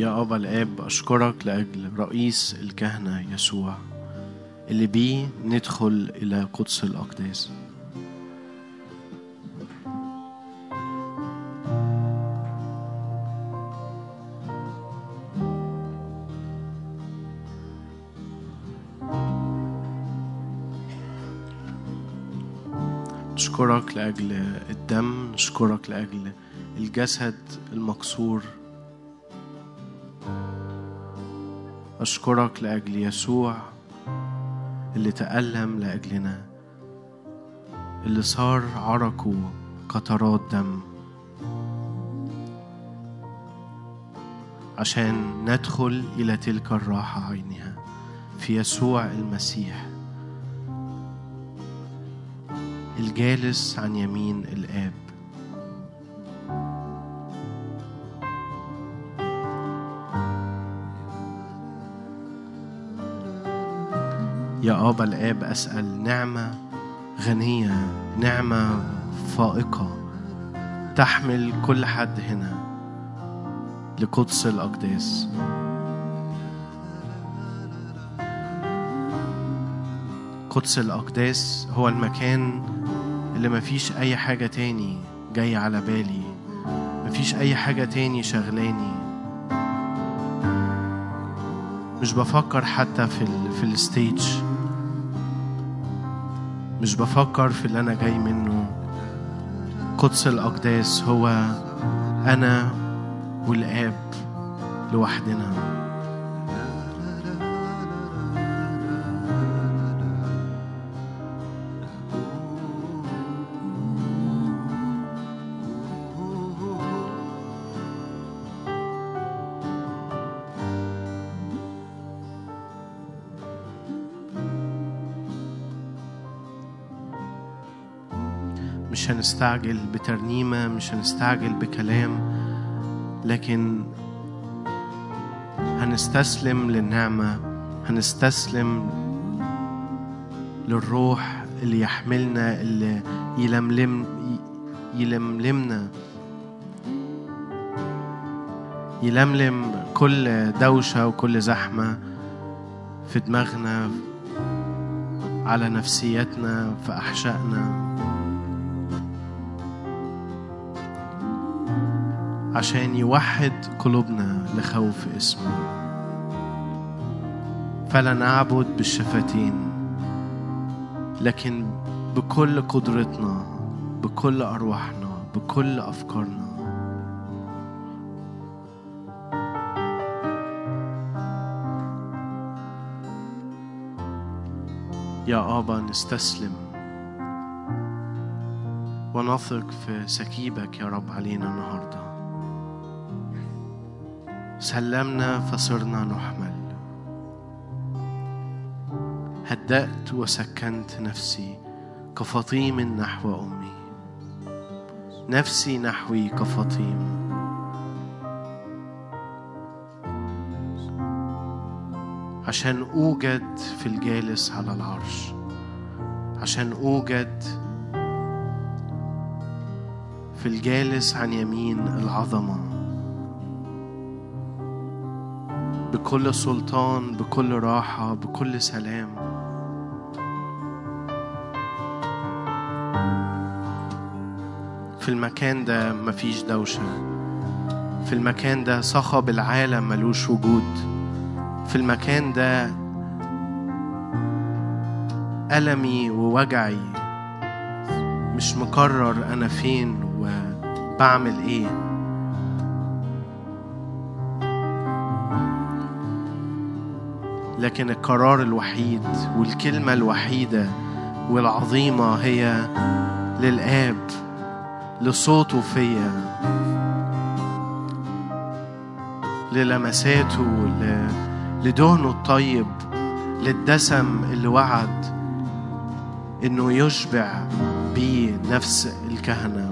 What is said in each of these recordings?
يا أبا الآب أشكرك لأجل رئيس الكهنة يسوع اللي بيه ندخل إلى قدس الأقداس نشكرك لأجل الدم نشكرك لأجل الجسد المكسور. أشكرك لأجل يسوع اللي تألم لأجلنا اللي صار عرقه قطرات دم. عشان ندخل إلى تلك الراحة عينها في يسوع المسيح الجالس عن يمين الآب. يا أبا الآب أسأل نعمة غنية نعمة فائقة تحمل كل حد هنا لقدس الأقداس. قدس الأقداس هو المكان اللي مفيش أي حاجة تاني جاي على بالي مفيش أي حاجة تاني شغلاني. مش بفكر حتى في ال في الستيج. مش بفكر في اللي أنا جاي منه. قدس الأقداس هو أنا والآب لوحدنا. مش هنستعجل بترنيمة مش هنستعجل بكلام لكن هنستسلم للنعمة هنستسلم للروح اللي يحملنا اللي يلملم يلملمنا يلملم كل دوشة وكل زحمة في دماغنا على نفسيتنا في أحشائنا. عشان يوحد قلوبنا لخوف اسمه. فلا نعبد بالشفتين لكن بكل قدرتنا بكل أرواحنا بكل أفكارنا. يا آبا نستسلم. ونثق في سكيبك يا رب علينا النهارده. سلمنا فصرنا نحمل. هدأت وسكنت نفسي كفطيم نحو أمي. نفسي نحوي كفطيم. عشان أوجد في الجالس على العرش. عشان أوجد في الجالس عن يمين العظمة. بكل سلطان بكل راحة بكل سلام. في المكان ده مفيش دوشة. في المكان ده صخب العالم ملوش وجود. في المكان ده ألمي ووجعي. مش مقرر أنا فين وبعمل إيه. لكن القرار الوحيد والكلمة الوحيدة والعظيمة هي للآب لصوته فيا للمساته لدهنه الطيب للدسم اللي وعد إنه يشبع بيه نفس الكهنة.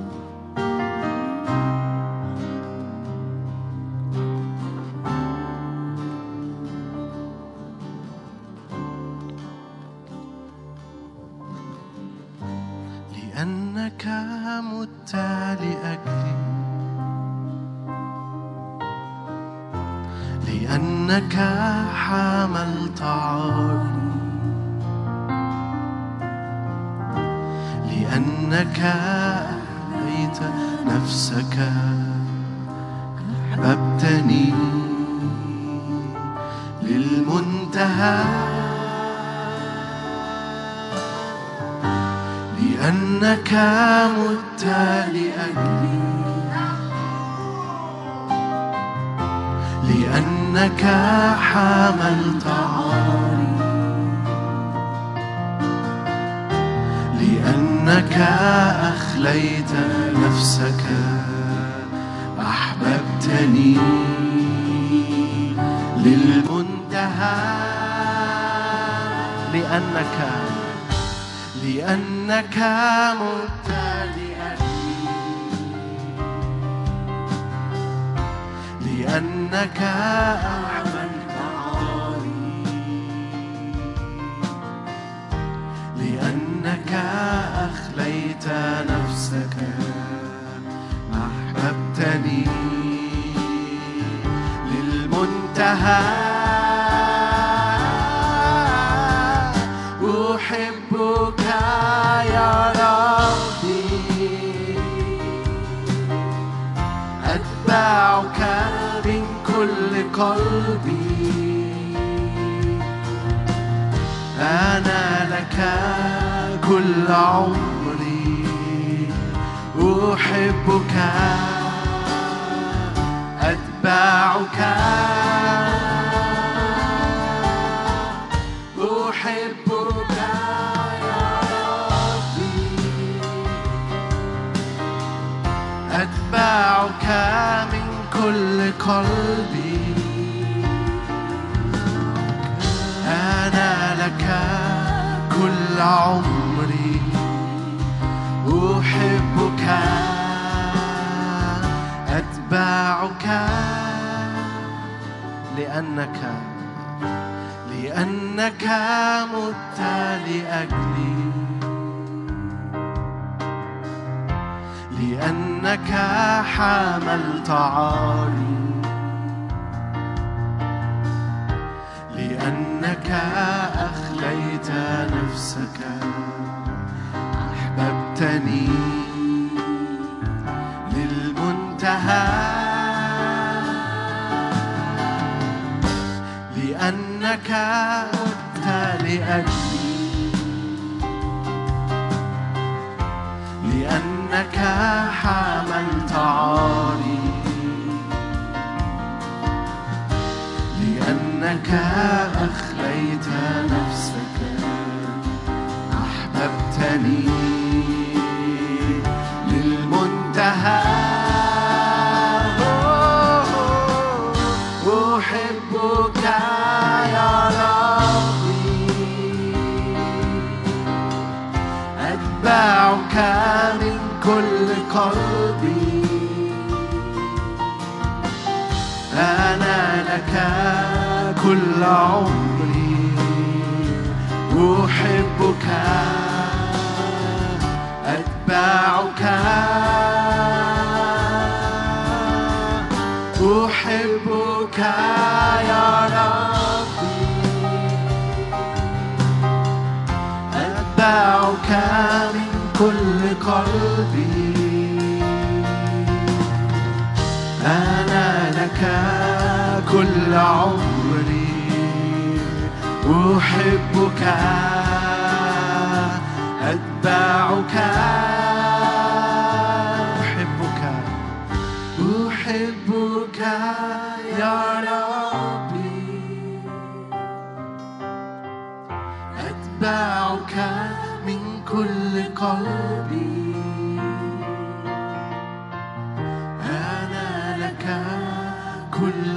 قلبي. أنا لك كل عمري. أحبك. أتبعك. قلبي. أنا لك كل عمري. أحبك أتبعك لأنك لأنك مت لأجلي لأنك حملت عاري. أحببتني للمنتهى. لأنك مت لأجلي لأنك حملت عاري. لأنك أخليت نفسك أحببتني. قلبي. أنا لك كل عمري. أحبك أتبعك. أحبك يا ربي. أتبعك من كل قلبي. كل عمري أحبك أتبعك أحبك أحبك يا ربي. أتبعك من كل قلبي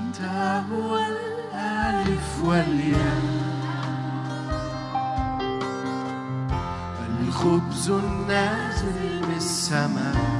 أنت هو الألف والياء. الخبز النازل من السماء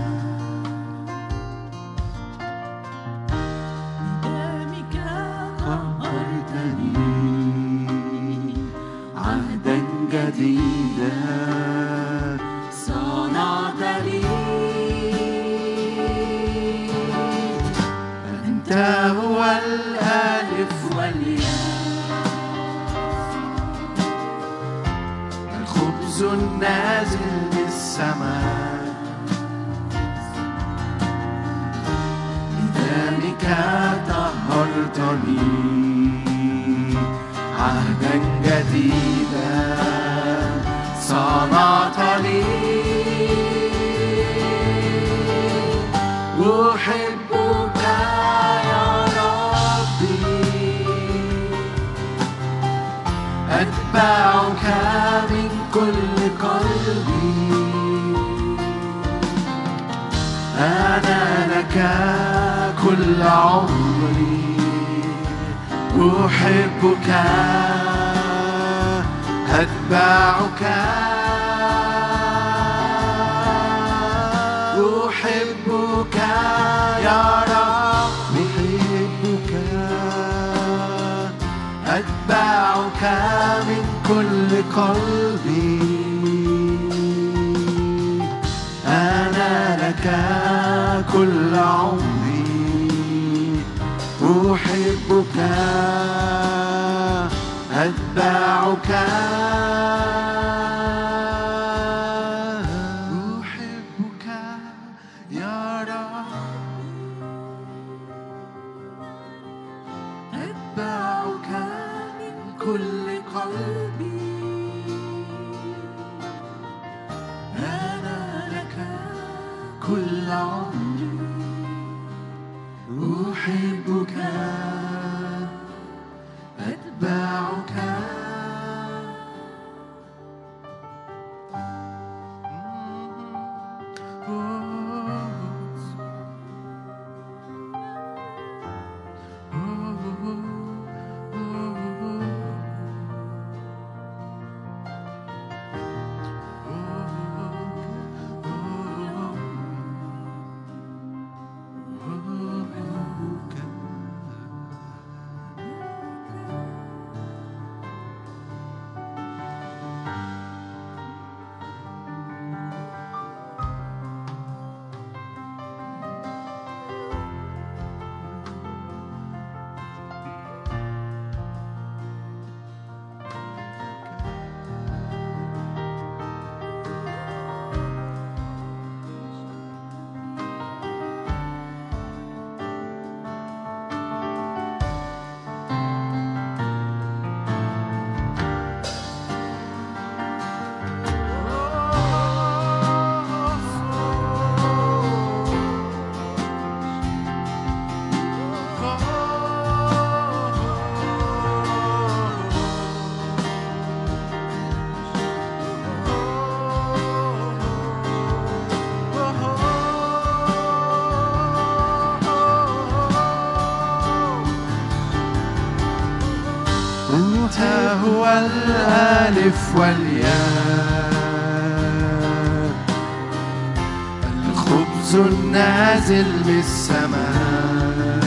النازل بالسماء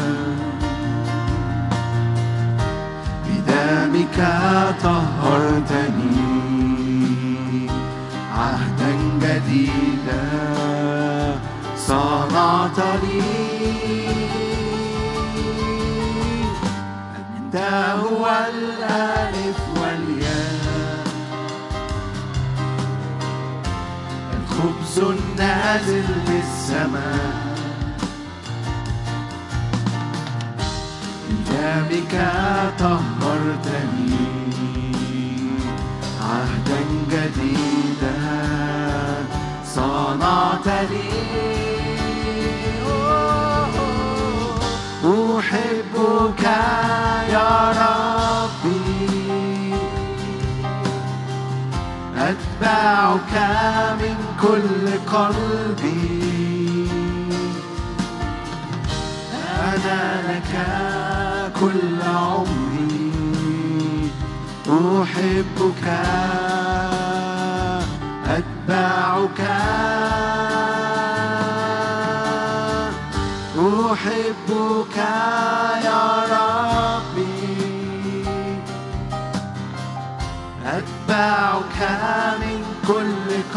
بدمك طهرتني عهدا جديدا. صنعت لي هو الألف والياء. الخبز النازل بالسماء أحبك يا ربي. أتبعك من كل قلبي. أنا لك كل عمري. أحبك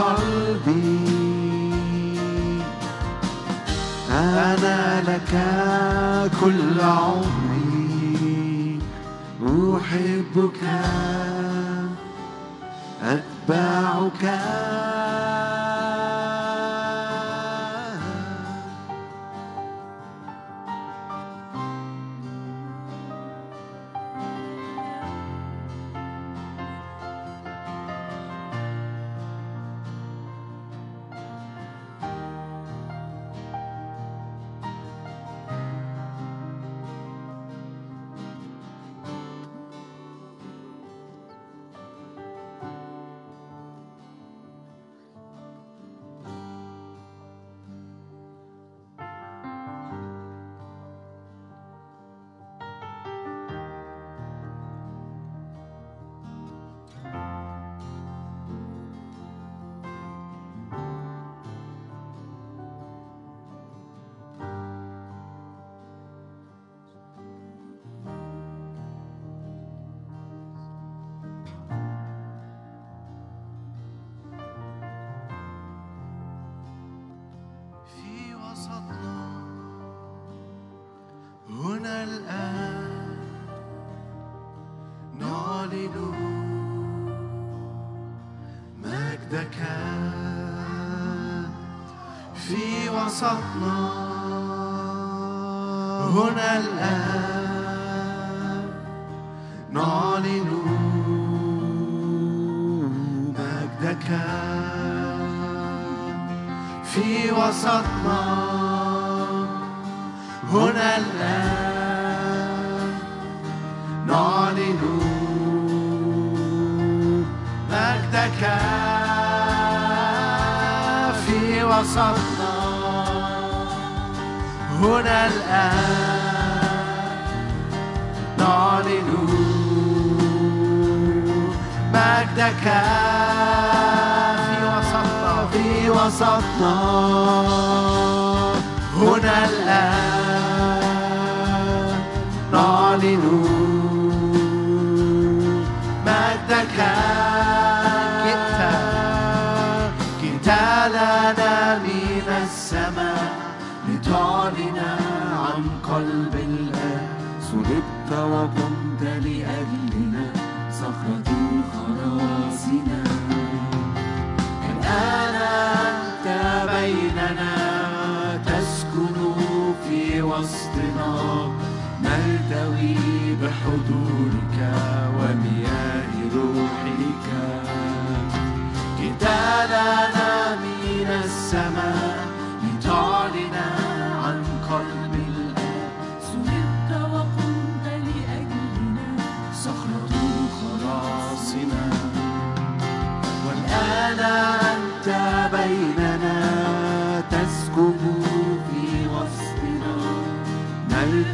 قلبي. أنا لك كل عمري. أحبك أتبعك.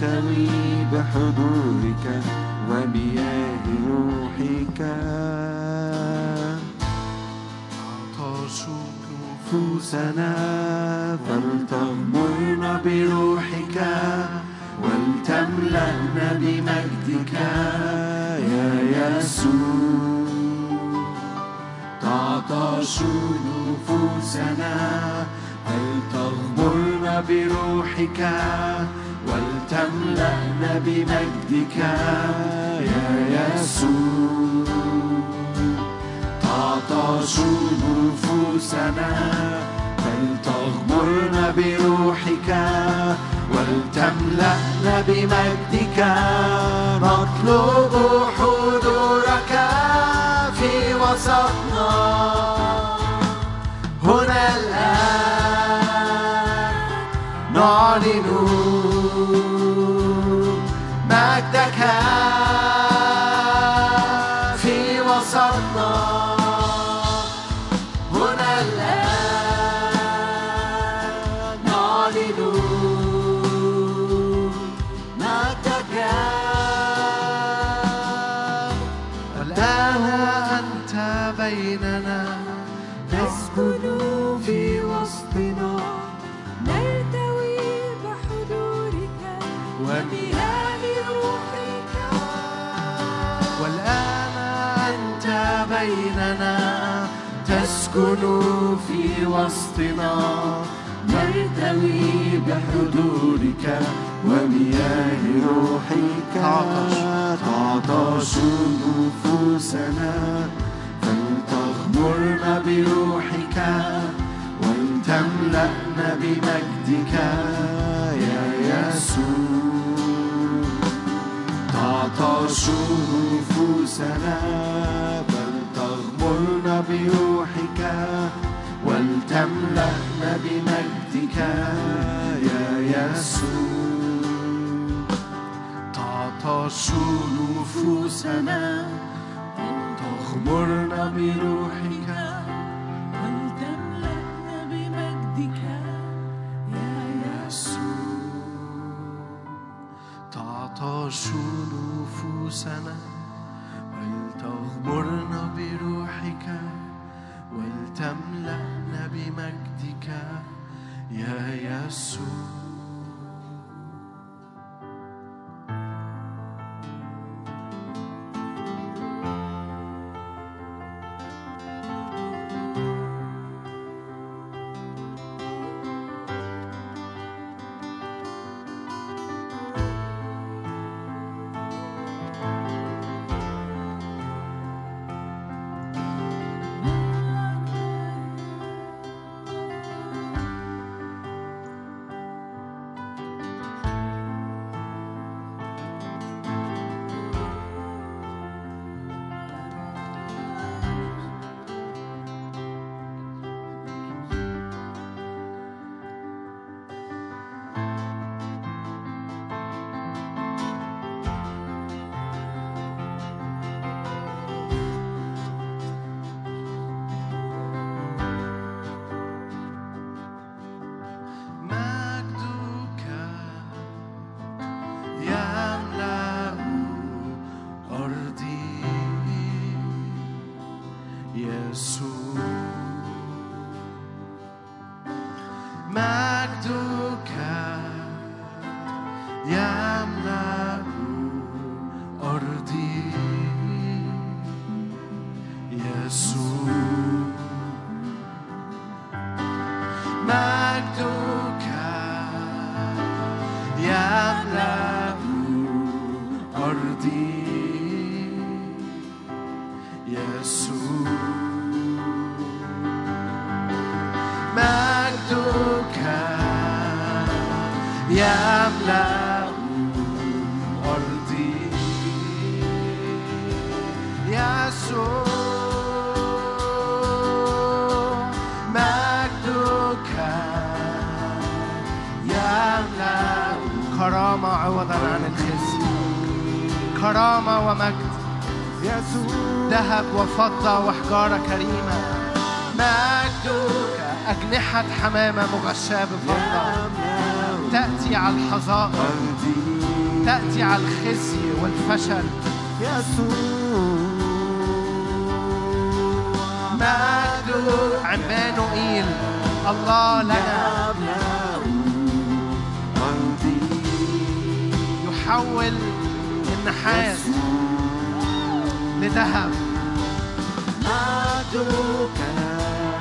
أحتوي بحضورك ومياه روحك. عطش نفوسنا فلتغمرنا بروحك ولتملأنا بمجدك. يا يسوع تعطش نفوسنا فلتغمرنا بروحك تملأنا بمجدك يا يسوع. تعطش نفوسنا فلتغمرنا بروحك ولتملأنا بمجدك نطلب حضورك في وسطنا. هنا الآن نعلن errar. تسكن في وسطنا نرتوي بحضورك ومياه روحك. تعطش. نفوسنا فلتغمرنا بروحك ولتملأنا بمجدك. يا يسوع تعطش نفوسنا بل تغمرنا بروحك. ولتملأنا بمجدك يا يسوع. تعطش نفوسنا تغمرنا بروحك ولتملأنا بمجدك يا يسوع. تعطش نفوسنا ولتغمرنا بروحك ولتملأنا بمجدك يا يسوع. تأتي على الحظائر تأتي على الخزي والفشل. يسوع مجدك عمانوئيل الله لنا. يحول النحاس لذهب.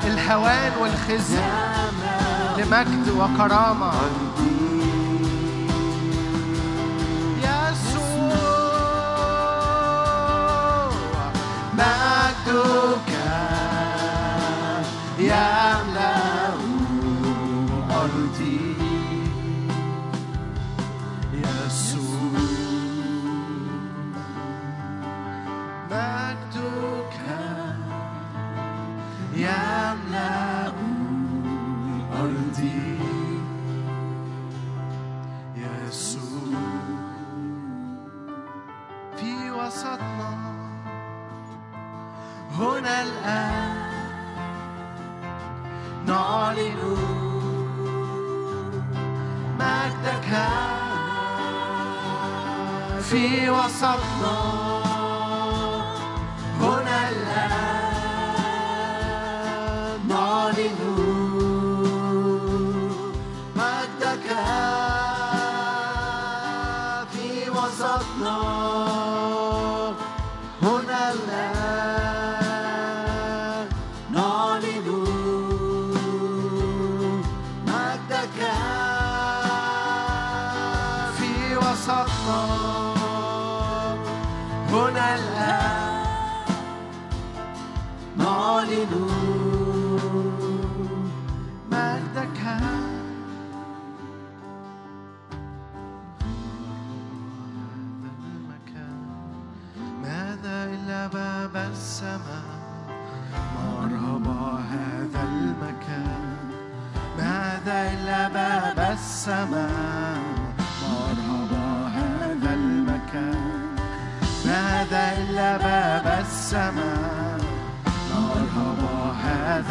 الهوان والخزي لمجد وكرامة. مجدك مجدك في وسطنا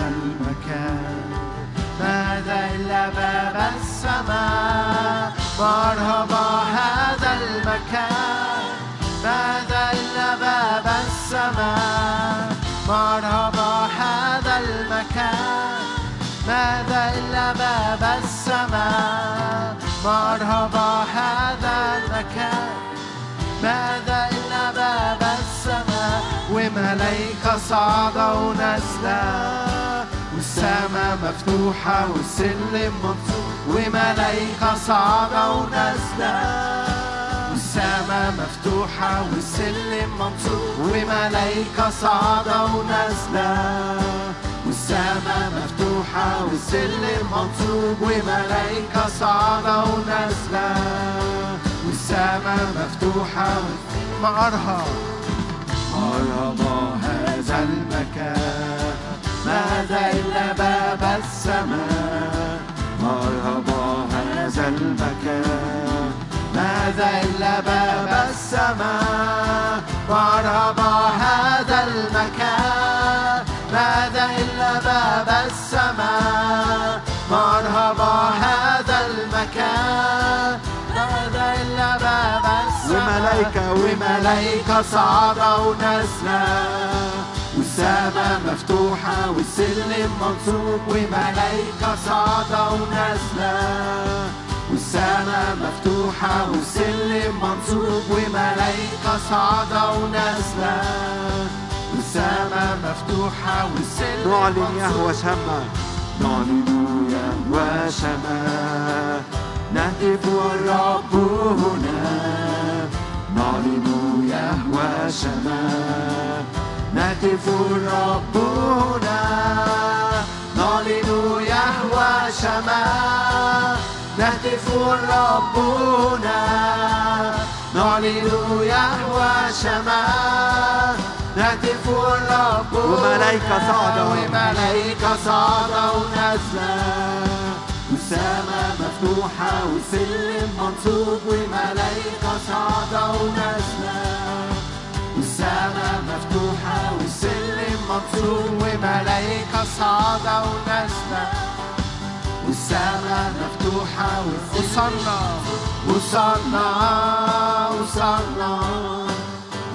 المكان. ماذا إلا باب السماء؟ مرحبا هذا المكان. ماذا إلا باب السماء؟ مرحبا هذا المكان. ماذا إلا باب السماء؟ مرحبا هذا المكان. ماذا إلا باب السماء؟ وملايكة صعدة ونازلة والسماء مفتوحة والسلم منصوب وملايكة صعدة ونازلة. والسماء مفتوحة والسلم منصوب وملايكة صعدة ونازلة. والسماء مفتوحة والسلم منصوب وملايكة صعدة ونازلة. والسماء مفتوحة مقرها مرحبا هذا المكان. ماذا إلا باب السماء. مرحبا هذا المكان. ماذا إلا باب السماء. مرحبا هذا المكان. ماذا إلا باب السماء. مرحبا هذا المكان. ماذا إلا باب السماء. وملايكة- وملايكة صعدة ونازلة والسماء مفتوحة والسلم منصوب وملايكة صعدة ونازلة. والسماء مفتوحة والسلم منصوب وملايكة صعدة ونازلة. والسماء مفتوحة والسلم نعلن. يهوى شمع نعلن يهوى شمع نهتف والرب هنا. نعلن يهوى شمع نهتف الرب هنا نعلن يهوى شمال نهتف الرب هنا نعلن يهوى شمال نهتف الرب هنا. وملايكة صاعدة. وملايكة صاعدة ونازلة والسماء مفتوحة والسلم منصوب وملايكة صاعدة ونازلة والسماء مفتوحة والسلم منصوب وملايكة صاعدة ونازلة. والسماء مفتوحة وصلنا وصلنا وصلنا.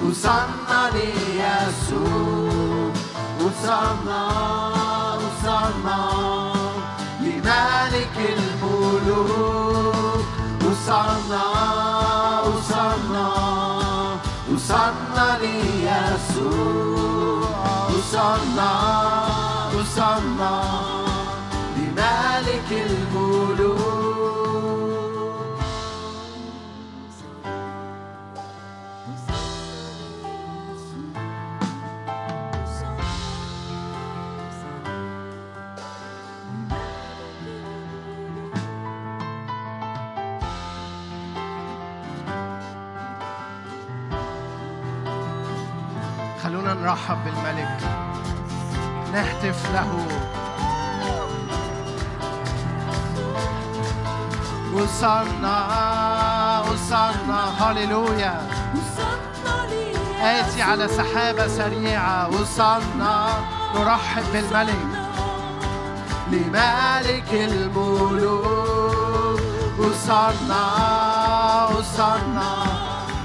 وصلنا ليسوع. وصلنا وصلنا لملك الملوك. وصلنا وصلنا. ليسوع وصلنا وصلنا نرحب بالملك. نهتف له. وصلنا وصلنا هللويا. آتي على سحابة سريعة. وصلنا نرحب بالملك. لملك الملوك. وصلنا وصلنا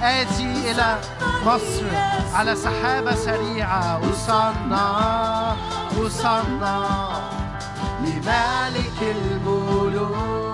آتي إلى مصر على سحابة سريعة. وصلنا وصلنا لملك الملوك.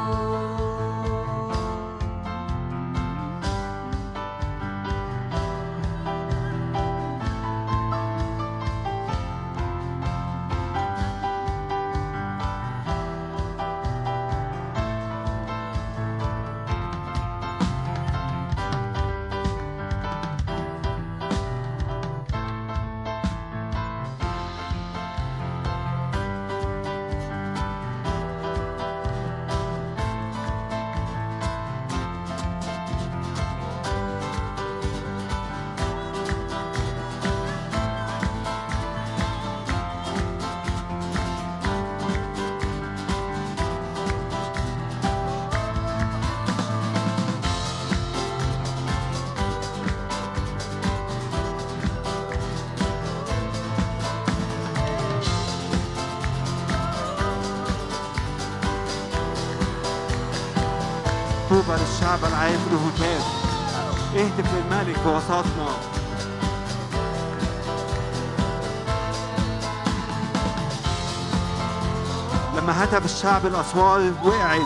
في وسطنا لما هتف الشعب الأسوار وقعت.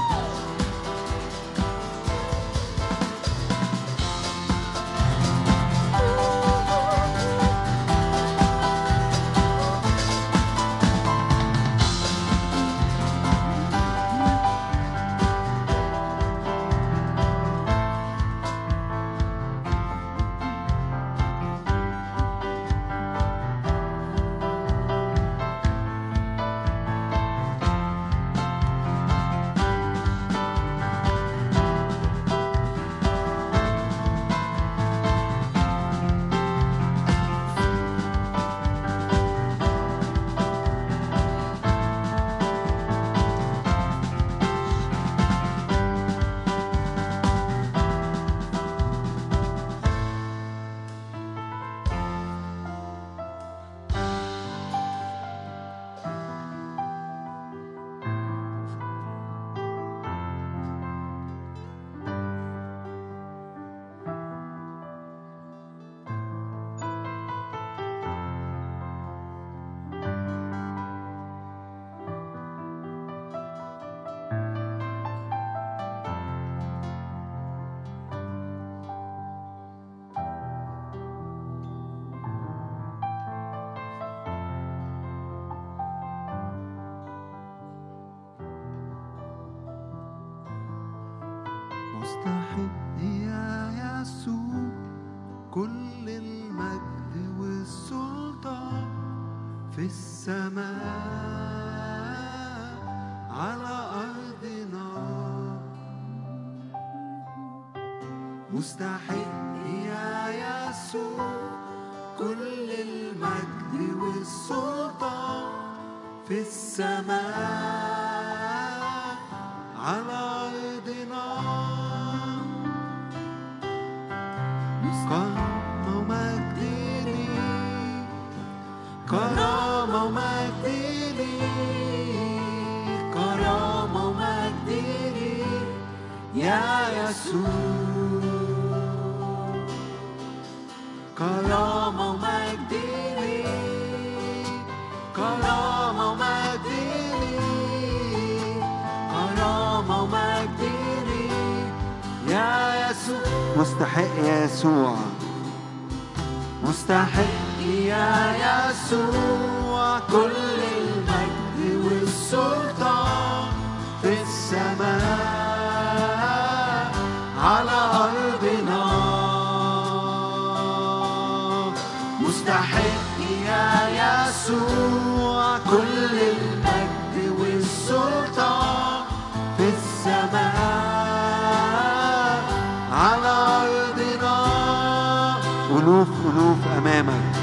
ألوف ألوف أمامك.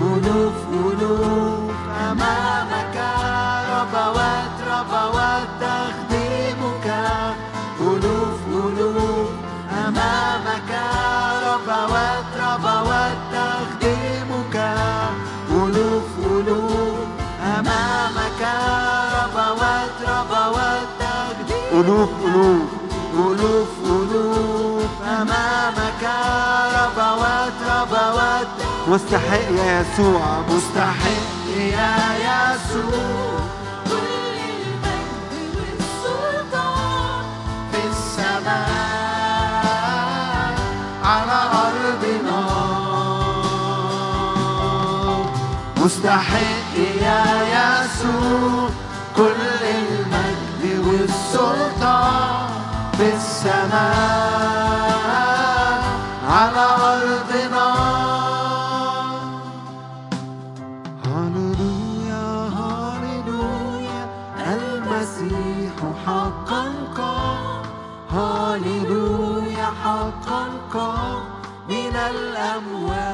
ألوف ألوف أمامك. ربوات ربوات تخدمك. ألوف ألوف أمامك. ربوات ربوات تخدمك. ألوف ألوف أمامك. ربوات ربوات تخدمك. ألوف ألوف ألوف ألوف أمامك. ربوات ربوات مستحق يا يسوع مستحق يا يسوع. كل المجد والسلطان في السماء على أرضنا. مستحق يا يسوع. كل المجد والسلطان في السماء. I'm well.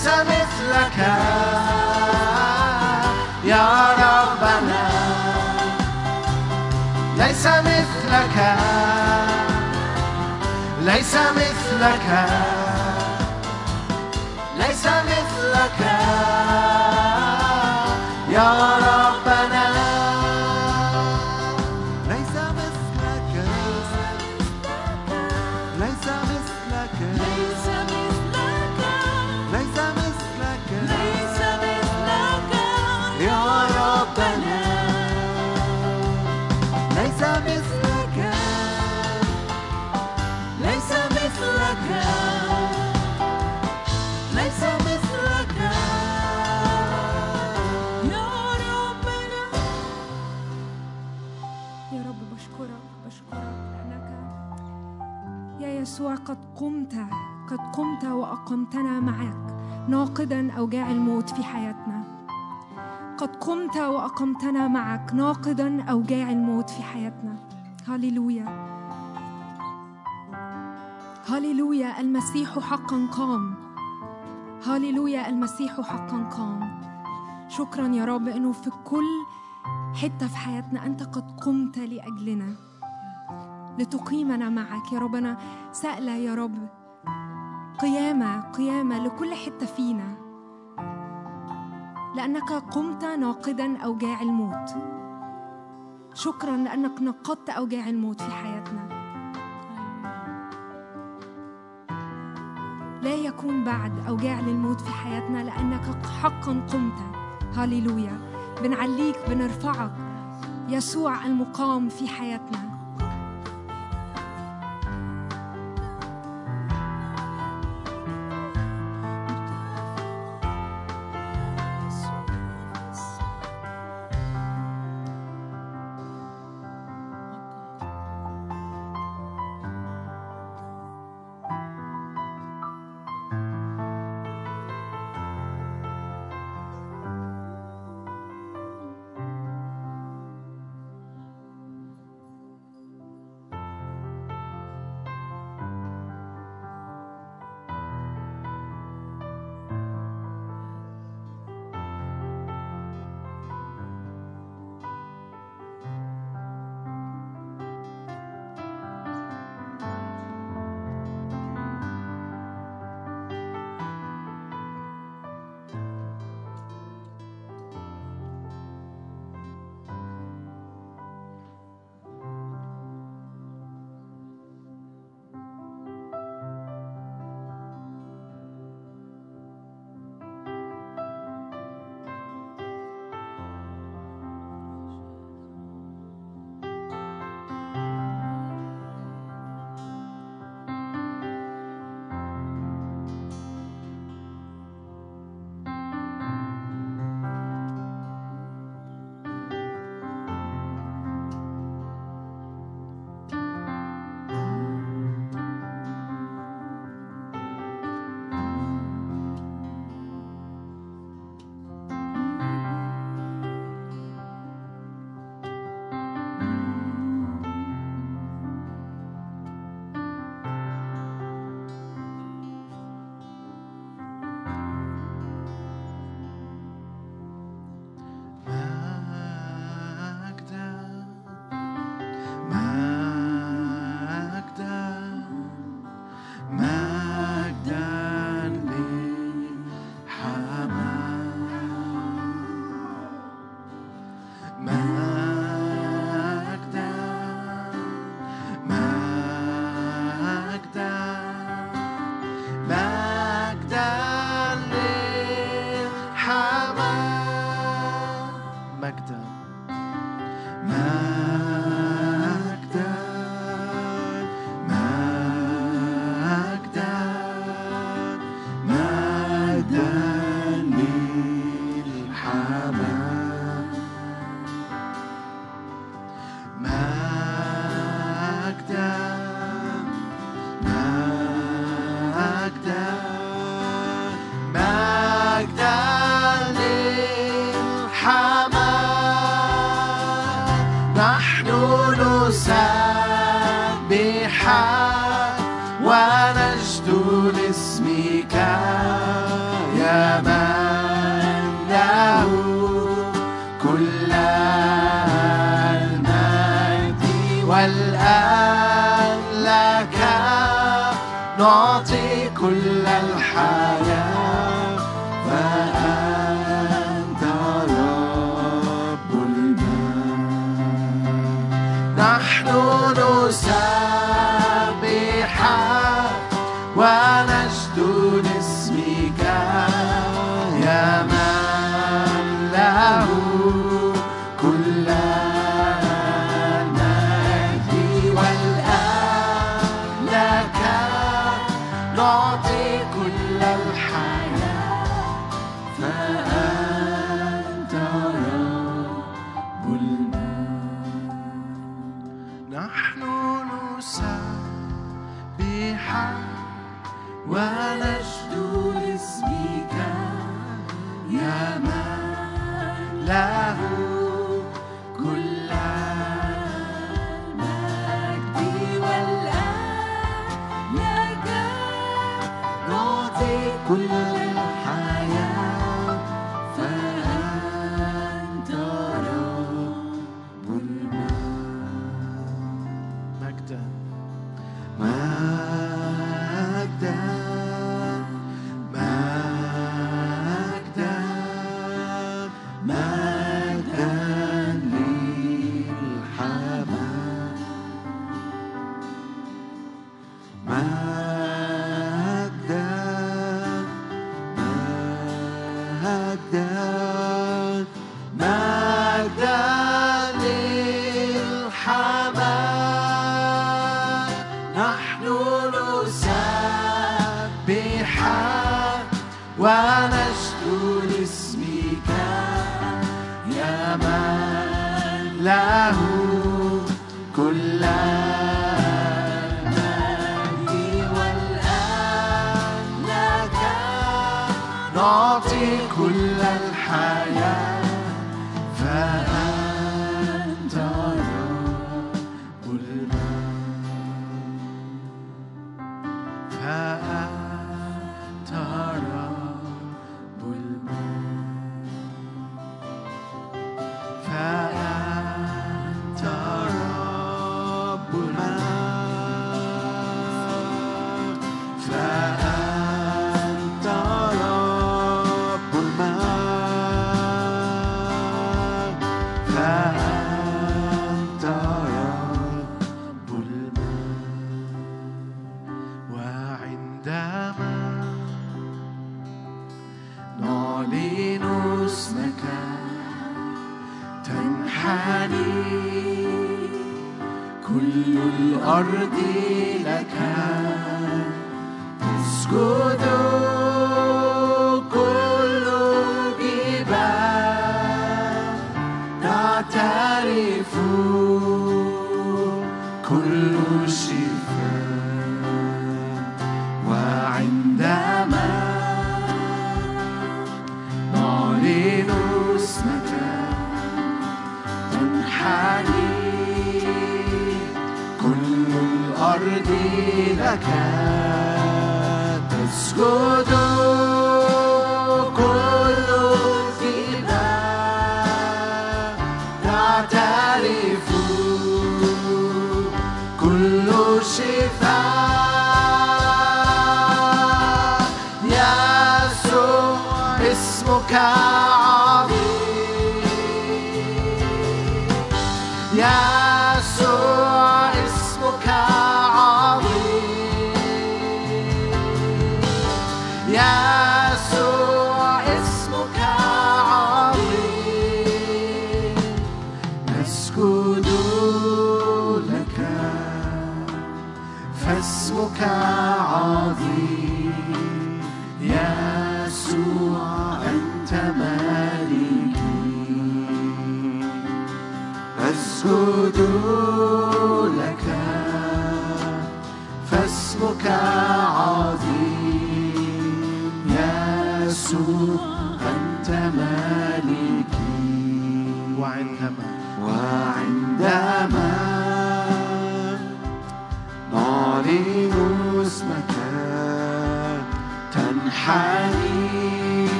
ليس مثلك. يا ربنا. ليس مثلك. ليس مثلك. قمت وأقمتنا معك ناقدا أوجاع الموت في حياتنا. قد قمت وأقمتنا معك ناقدا أوجاع الموت في حياتنا. هللويا. هللويا المسيح حقا قام. هللويا المسيح حقا قام. شكرا يا رب إنه في كل حتة في حياتنا أنت قد قمت لأجلنا. لتقيمنا معك يا رب أنا سائله يا رب قيامة قيامة لكل حتة فينا. لأنك قمت ناقدا أوجاع الموت. شكرا لأنك نقضت أوجاع الموت في حياتنا. لا يكون بعد أوجاع للموت في حياتنا لأنك حقا قمت. هللويا بنعليك بنرفعك. يسوع المقام في حياتنا.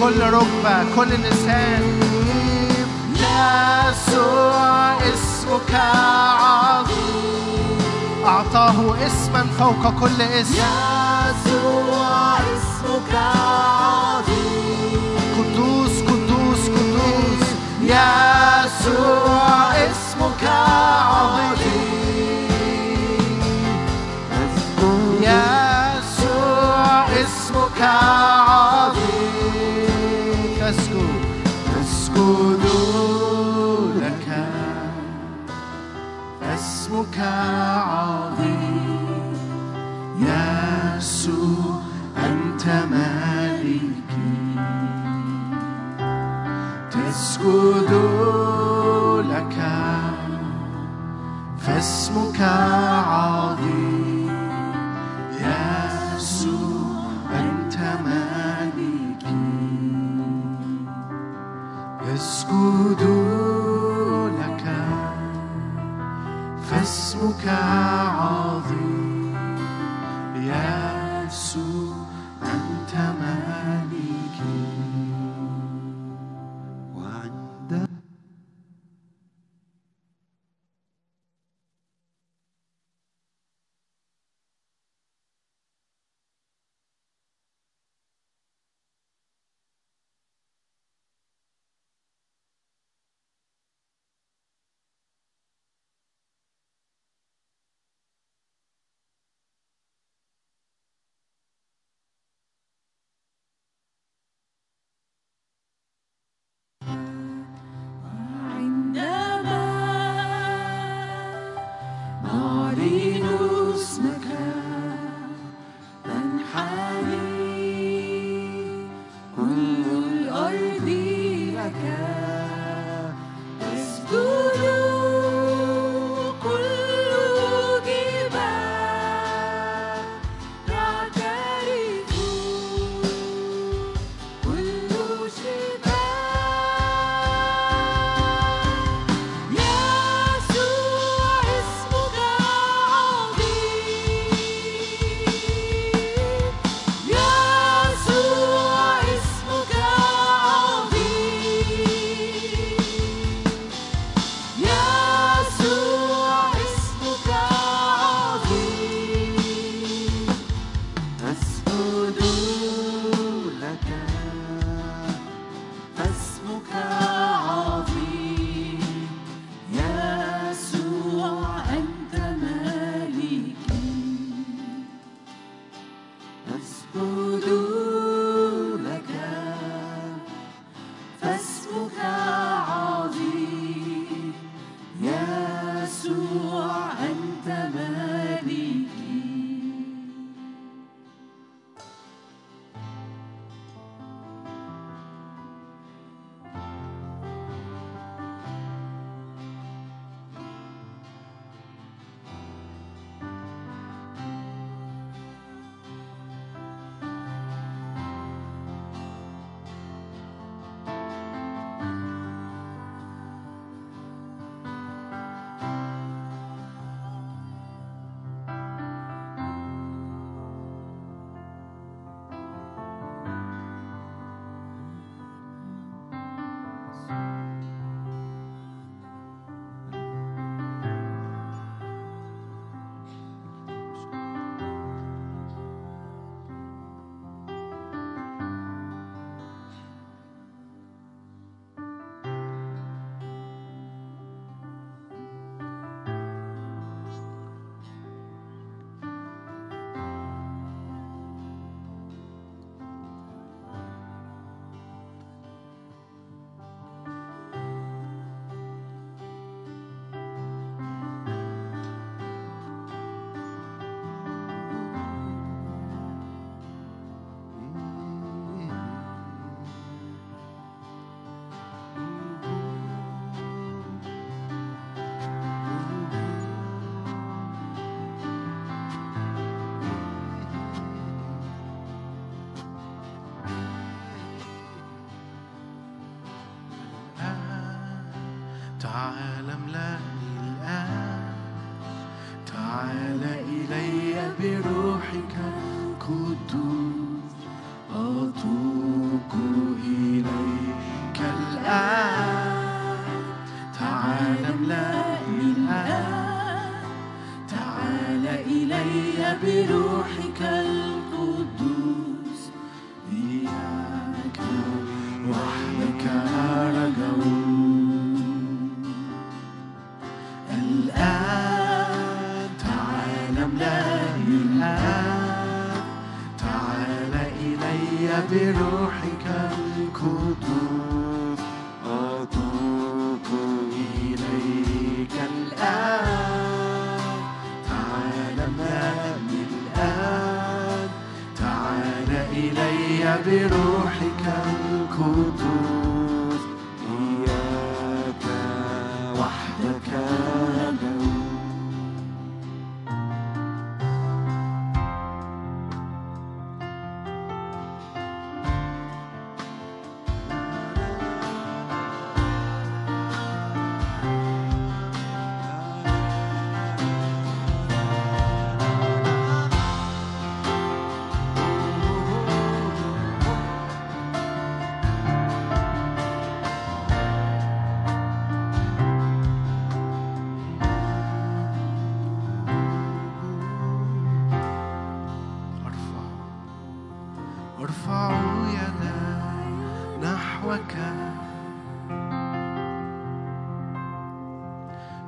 كل ركبة كل لسان يسوع اسمك عظيم. أعطاه اسما فوق كل اسم. يسوع اسمك عظيم. قدوس قدوس قدوس. يسوع اسمك عظيم. يسوع اسمك عظيم. اسمك عظيم. يسوع أنت مالكي. تسجد لك فاسمك عظيم. يسوع أنت مالكي. يسجد فاسمك عظيم. يسوع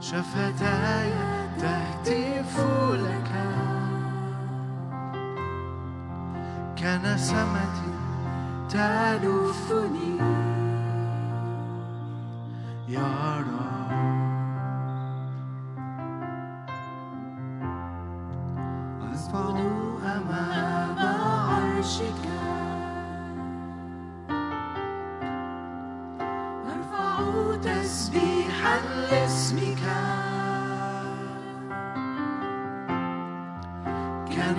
شفتاي تهتف لك. كنسمة تلفني.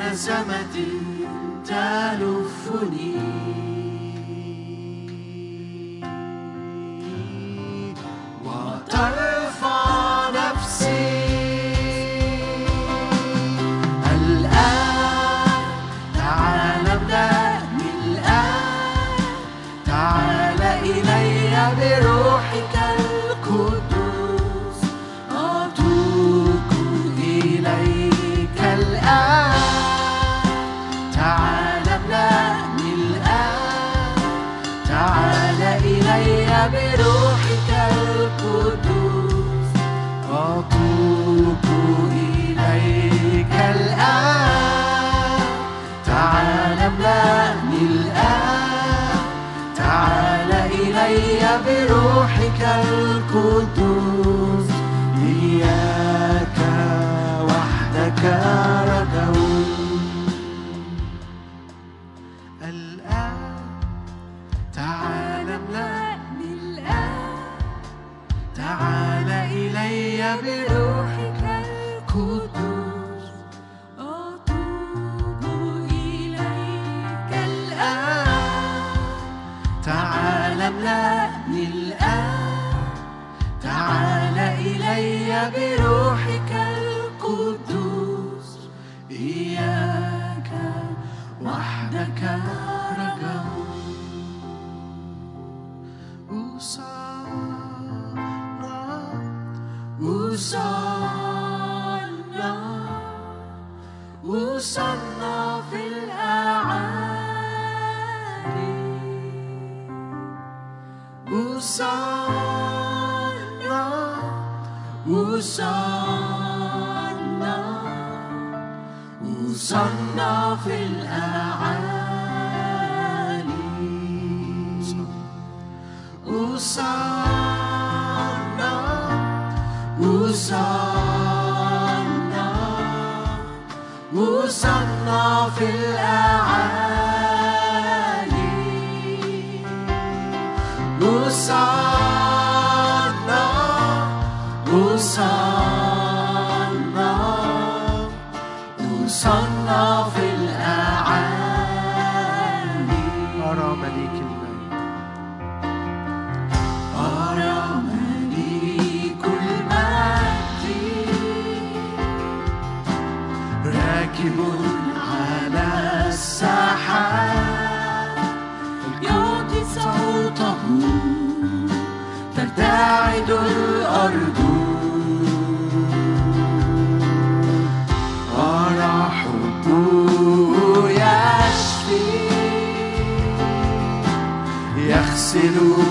كنسمة تلفني you.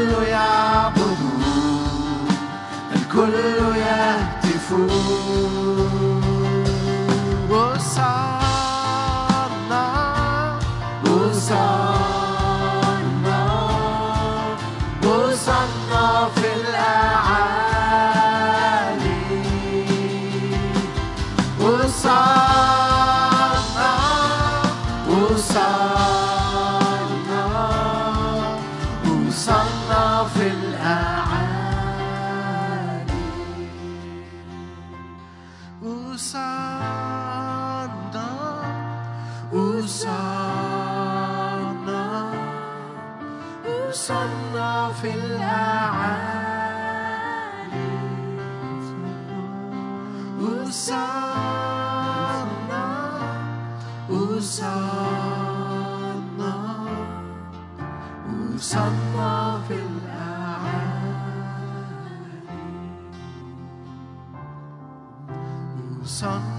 الكل يعبد الكل يهتفون الله في الأعالي أصلنا في الأعالي أصلنا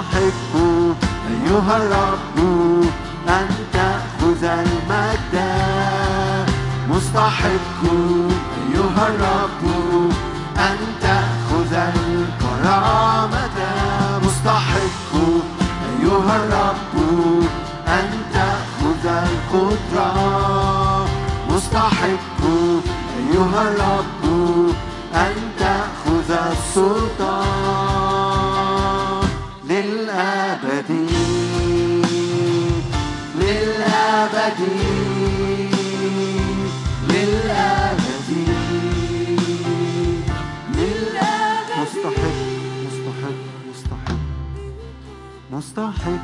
مستحق أيها الرب أن تأخذ المجد مستحق أيها الرب أن تأخذ الكرامة. مستحق أيها الرب أن تأخذ القدرة. مستحق أيها الرب. مستحق أيها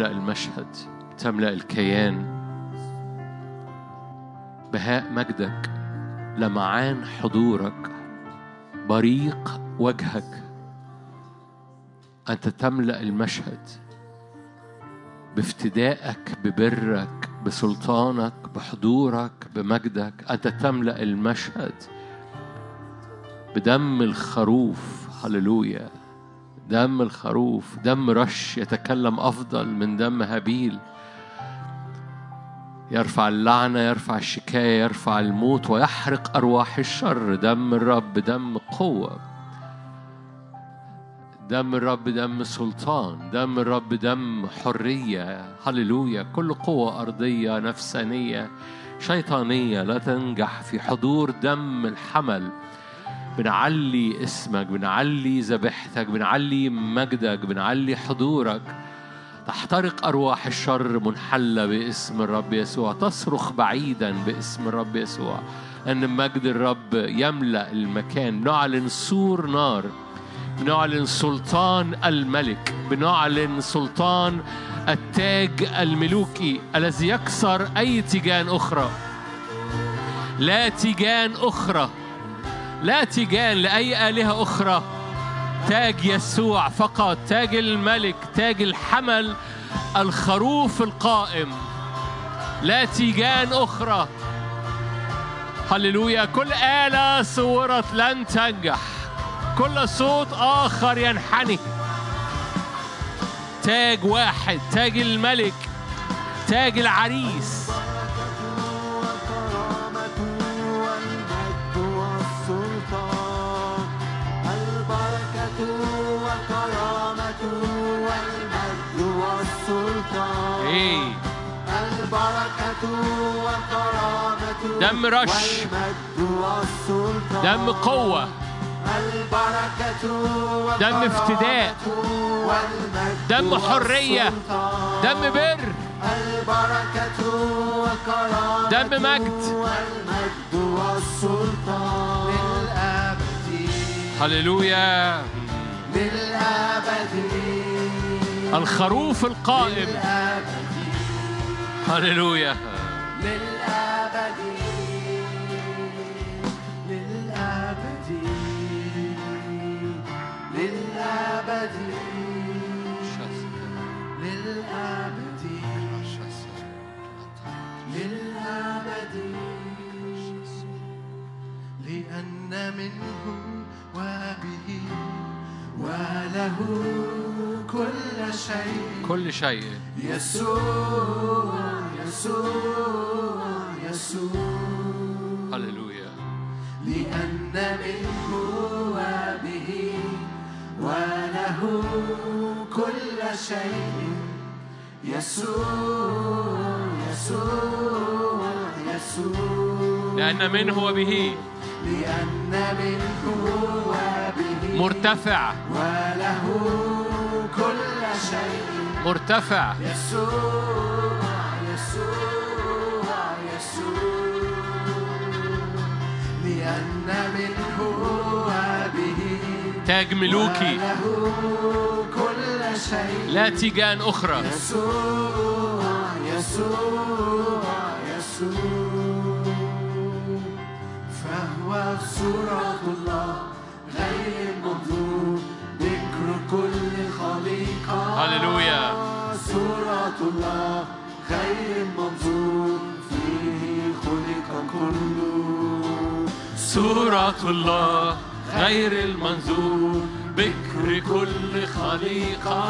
تملأ المشهد تملأ الكيان. بهاء مجدك لمعان حضورك بريق وجهك. أنت تملأ المشهد بافتدائك ببرك بسلطانك بحضورك بمجدك. أنت تملأ المشهد بدم الخروف. هللويا. دم الخروف دم رش يتكلم أفضل من دم هابيل. يرفع اللعنة يرفع الشكاية يرفع الموت ويحرق أرواح الشر. دم الرب دم قوة. دم الرب دم سلطان. دم الرب دم حرية. هللويا. كل قوة أرضية نفسانية شيطانية لا تنجح في حضور دم الحمل. بنعلي اسمك بنعلي ذبيحتك بنعلي مجدك بنعلي حضورك. تحترق أرواح الشر منحلة باسم الرب يسوع. تصرخ بعيدا باسم الرب يسوع. أن مجد الرب يملأ المكان. نعلن سور نار. بنعلن سلطان الملك. بنعلن سلطان التاج الملوكي الذي يكسر أي تيجان أخرى. لا تيجان أخرى. لا تيجان لأي آلهة أخرى. تاج يسوع فقط تاج الملك تاج الحمل الخروف القائم. لا تيجان أخرى. هللويا. كل آلة صورت لن تنجح. كل صوت آخر ينحني. تاج واحد تاج الملك تاج العريس. والسلطان إيه. البركة والكرامة دم رش. والمجد والسلطان. دم قوة. البركة دم افتداء. دم حرية. دم بر. البركة والكرامة دم مجد. والمجد والسلطان. للأبد هللويا. للأبد الخروف القائم. هللويا. للأبد للأبد للأبد للأبد للأبد لأن منه وبه وله كل شيء. كل شيء. يسوع يسوع يسوع. هللويا. لأن منه وبه وله كل شيء. يسوع يسوع يسوع. لأن منه وبه. لأن منه وبه مرتفع. وله كل شيء مرتفع. يسوع يسوع يسوع لأن منه وبه تاج ملوكي وله كل شيء لا تيجان أخرى. يسوع يسوع يسوع فهو صورة الله. ذكر كل خليقة. هللويا. صورة الله غير المنظور فيه خلق كله. صورة الله غير المنظور بكر كل خليقة.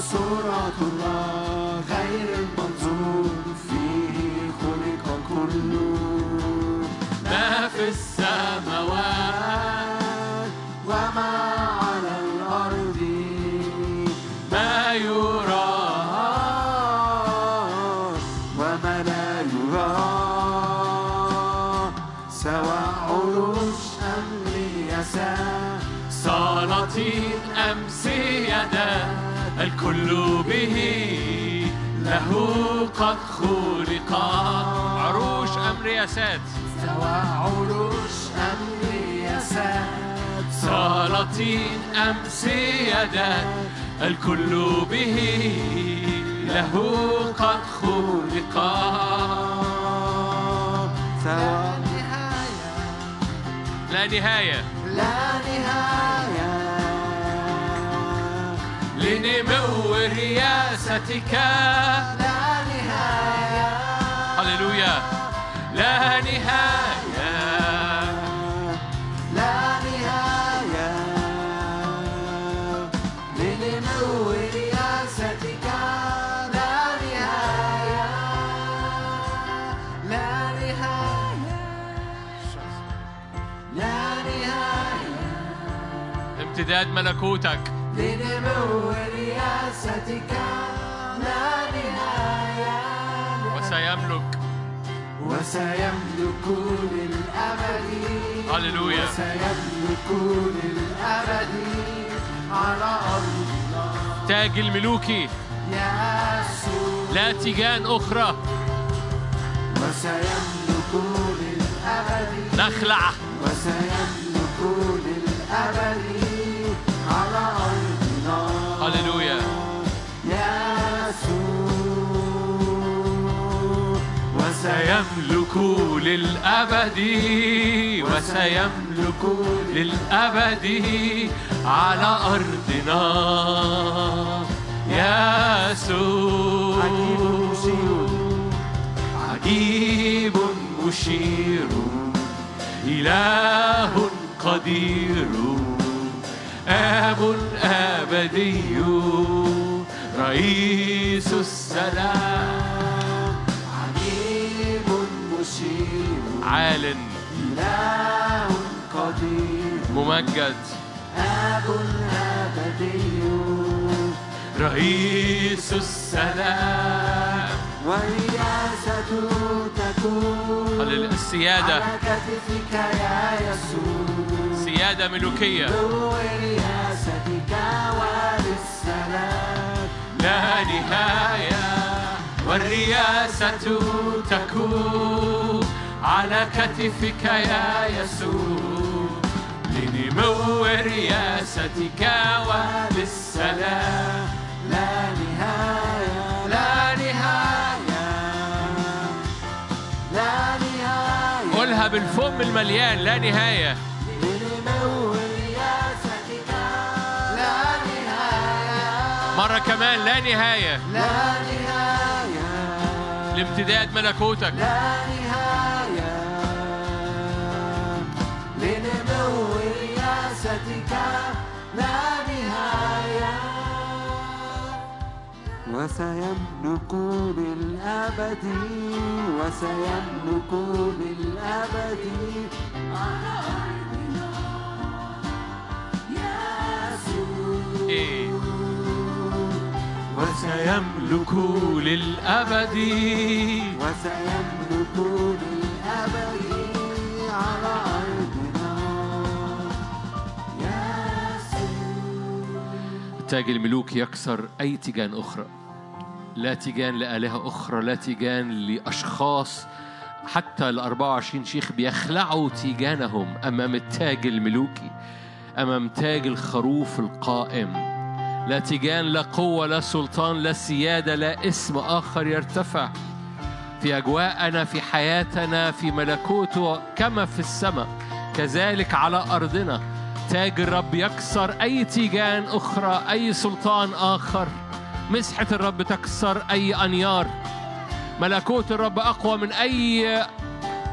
صورة الله غير المنظور فيه خلق كله. ما في السماوات قد خلق عروش أم رياسات سواء عروش أم رياسات سلاطين أمس يدا الكل به له قد خلق سواء لا نهاية. لا نهاية. لنمو رياستك لا نهاية لا نهاية. لا نهاية. لنمو رياستك لا نهاية. لا نهاية. لا نهاية. امتداد ملكوتك. لنمو رياستك لا نهاية. وسيملك وسيملك للأبد. هللويا. وسيملك للأبد على أرض تاج الملوكي. يسوع لا تيجان أخرى. وسيملك للأبد. نخلع. وسيملك وسيملك سيملك للأبد وسيملك للأبد على أرضنا. يسوع عجيب مشير. إله قدير. آب أبدي. رئيس السلام. عجيب مشير عال. إله قدير ممجد. آب أبدي رئيس السلام. والرياسة تكون هللويا. السيادة على كتفك يا يسوع سيادة ملوكية. ورياستك وللسلام لا نهاية. والرياسة تكون على كتفك يا يسوع. لنمو رياستك وللسلام. لا نهاية لا نهاية. لا نهاية. قولها بالفم المليان لا نهاية. لنمو رياستك. لا نهاية. مرة كمان لا نهاية. لا نهاية. لامتداد ملكوتك. لا نهاية لنمو رياستك لا نهاية. وسيملك للأبد وسيملك للأبد. على أرضنا يسوع. وسيملك للأبد. وسيملك للأبد على أرضنا يسوع تاج الملوك يكسر أي تيجان أخرى. لا تيجان لآلهة أخرى لا تيجان لأشخاص. حتى ال 24 شيخ بيخلعوا تيجانهم أمام التاج الملوكي أمام تاج الخروف القائم. لا تيجان لا قوة لا سلطان لا سيادة لا اسم آخر يرتفع. في أجواءنا في حياتنا في ملكوته كما في السماء كذلك على أرضنا. تاج الرب يكسر أي تيجان أخرى أي سلطان آخر. مسحة الرب تكسر أي أنيار. ملكوت الرب أقوى من أي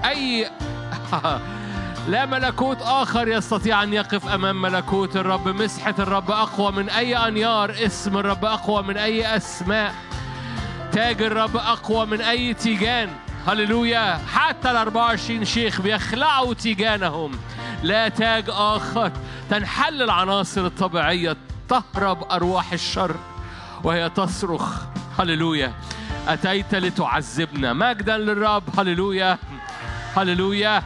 أي لا ملكوت آخر يستطيع أن يقف أمام ملكوت الرب. مسحة الرب أقوى من أي أنيار. اسم الرب أقوى من أي أسماء. تاج الرب أقوى من أي تيجان. هللويا. حتى ال 24 شيخ بيخلعوا تيجانهم. لا تاج آخر. تنحل العناصر الطبيعية. تهرب أرواح الشر وهي تصرخ. هللويا. أتيت لتعذبنا. مجدا للرب. هللويا. هللويا.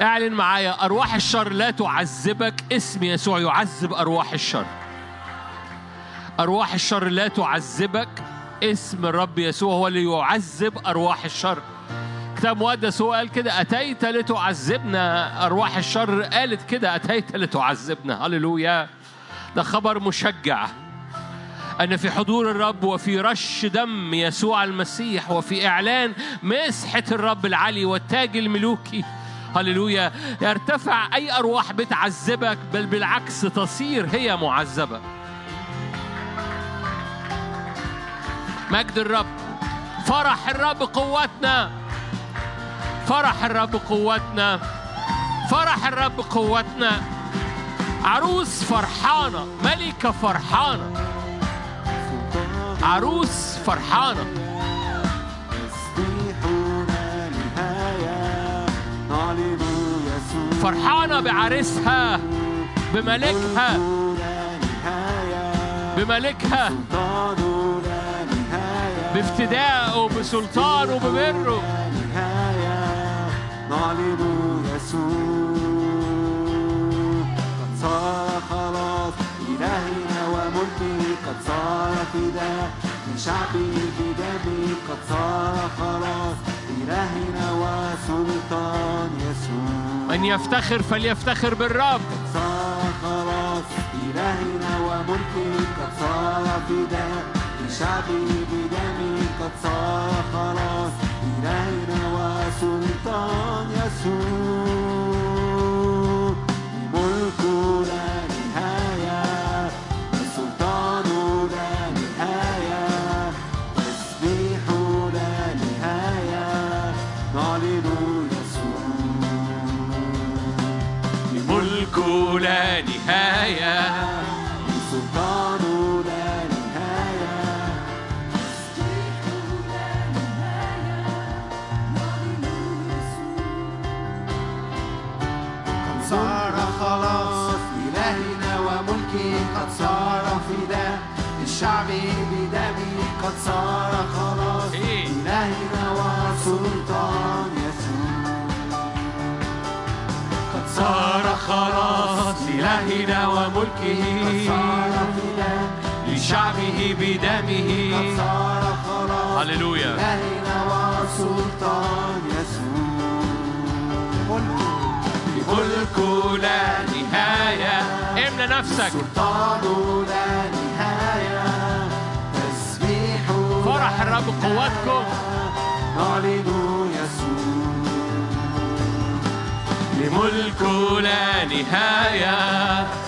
اعلن معايا أرواح الشر لا تعذبك. اسم يسوع يعذب أرواح الشر. أرواح الشر لا تعذبك. اسم الرب يسوع هو اللي يعذب أرواح الشر. كتاب مقدس هو قال كده أتيت لتعذبنا. أرواح الشر قالت كده أتيت لتعذبنا. هللويا. ده خبر مشجع. أن في حضور الرب وفي رش دم يسوع المسيح وفي إعلان مسحة الرب العلي والتاج الملوكي. هللويا. يرتفع أي أرواح بتعذبك بل بالعكس تصير هي معذبة. مجد الرب. فرح الرب قوتنا. فرح الرب قوتنا. فرح الرب قوتنا. عروس فرحانة. ملكة فرحانة. عروس فرحانة. فرحانة بعريسها بملكها بملكها بافتدائه بسلطانه ببره نعلن يسوع قد صار خلاص إلهنا وملكه قد صار فداء لشعبه بدمه قد صار خلاص إلهنا وسلطان يسوع. من يفتخر فليفتخر بالرب. صار خلاص إلهنا وملكه قد صار فداء لشعبه بدمه قد صار خلاص إلهنا وسلطان يسوع. فداء لشعبه بدمه. هللويا. إلهنا وسلطان يسوع. ملك لا نهاية. املى نفسك. سلطان لا نهاية. تسبيح فرح الرب قوتكم. نعلن يسوع. لملك لا نهاية.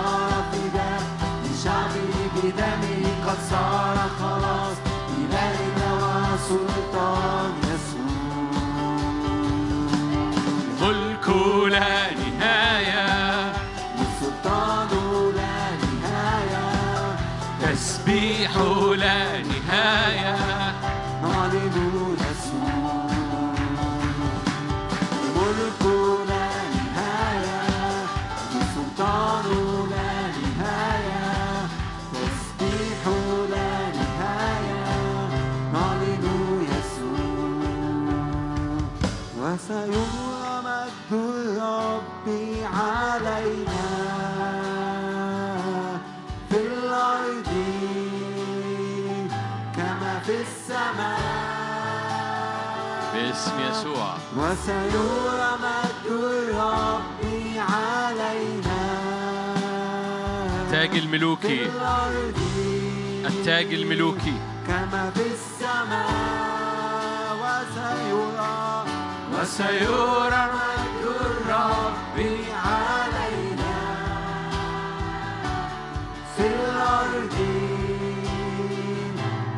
بدمه قد صار خلاص. إلهنا وسلطان يسوع. ملك لا نهاية. سلطان لا نهاية. تسبيح لا نهاية وسيرى مجد الرب علينا. التاج في الملوكي التاج الملوكي. كما في السماء وسيرى. وسيرى. مجد الرب علينا. في الأرض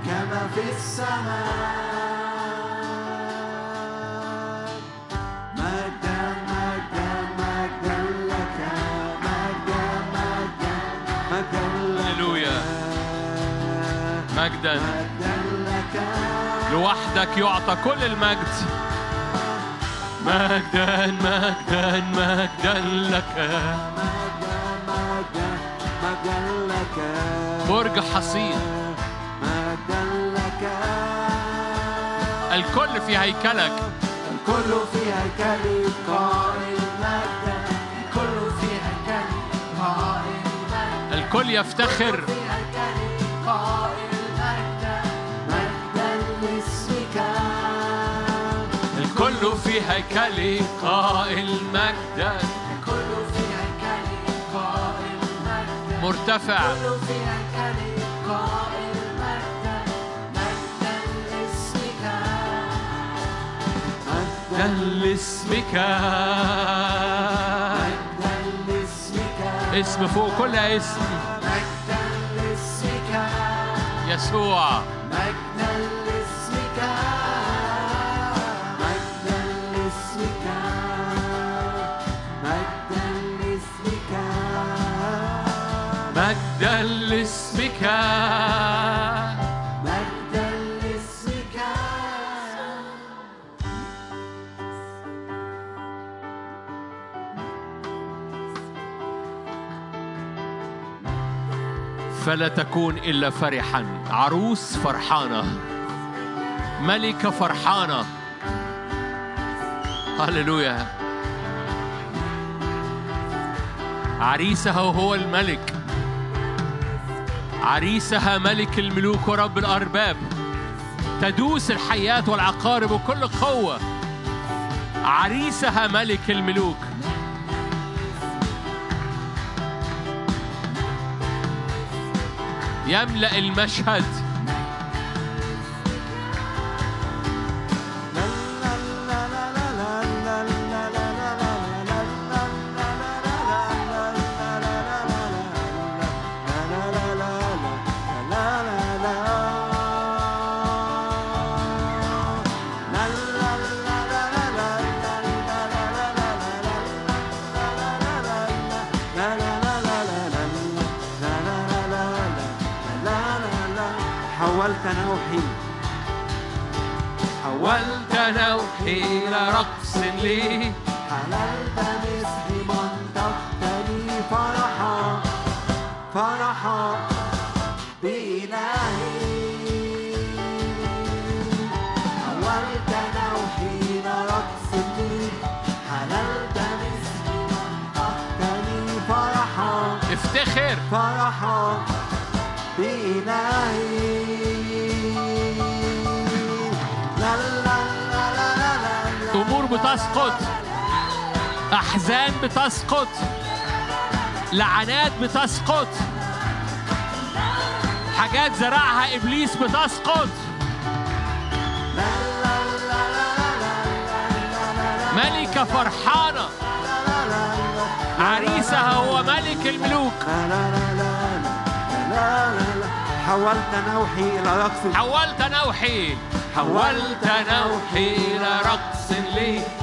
كما في السماء. مجدا لوحدك يعطى كل المجد. مجدا مجدا مجدا لك. برج حصين. الكل في هيكلك. الكل في هيكل قائل مجدا الكل في هيكل قائل الكل يفتخر. في هيكلي قائل مجدا الكل في هيكل قائل مجدا مرتفع. الكل في هيكل قائل مجدا مجدا لاسمك. مجدا لاسمك. مجدا لاسمك. اسم فوق كل اسم. مجدا لاسمك. يسوع. مجدا مجدا لاسمك مجدا لاسمك فلا تكون إلا فرحا. عروس فرحانة. ملكه فرحانة. هللويا. عريسها هو الملك. عريسها ملك الملوك ورب الأرباب. تدوس الحيات والعقارب بكل قوة. عريسها ملك الملوك. يملأ المشهد. رقص بتسقط. أحزان بتسقط. لعنات بتسقط. حاجات زرعها إبليس بتسقط. ملكة فرحانة. عريسها هو ملك الملوك. حولت نوحي إلى رقص حولت نوحي. حولت نوحي إلى رقص لي.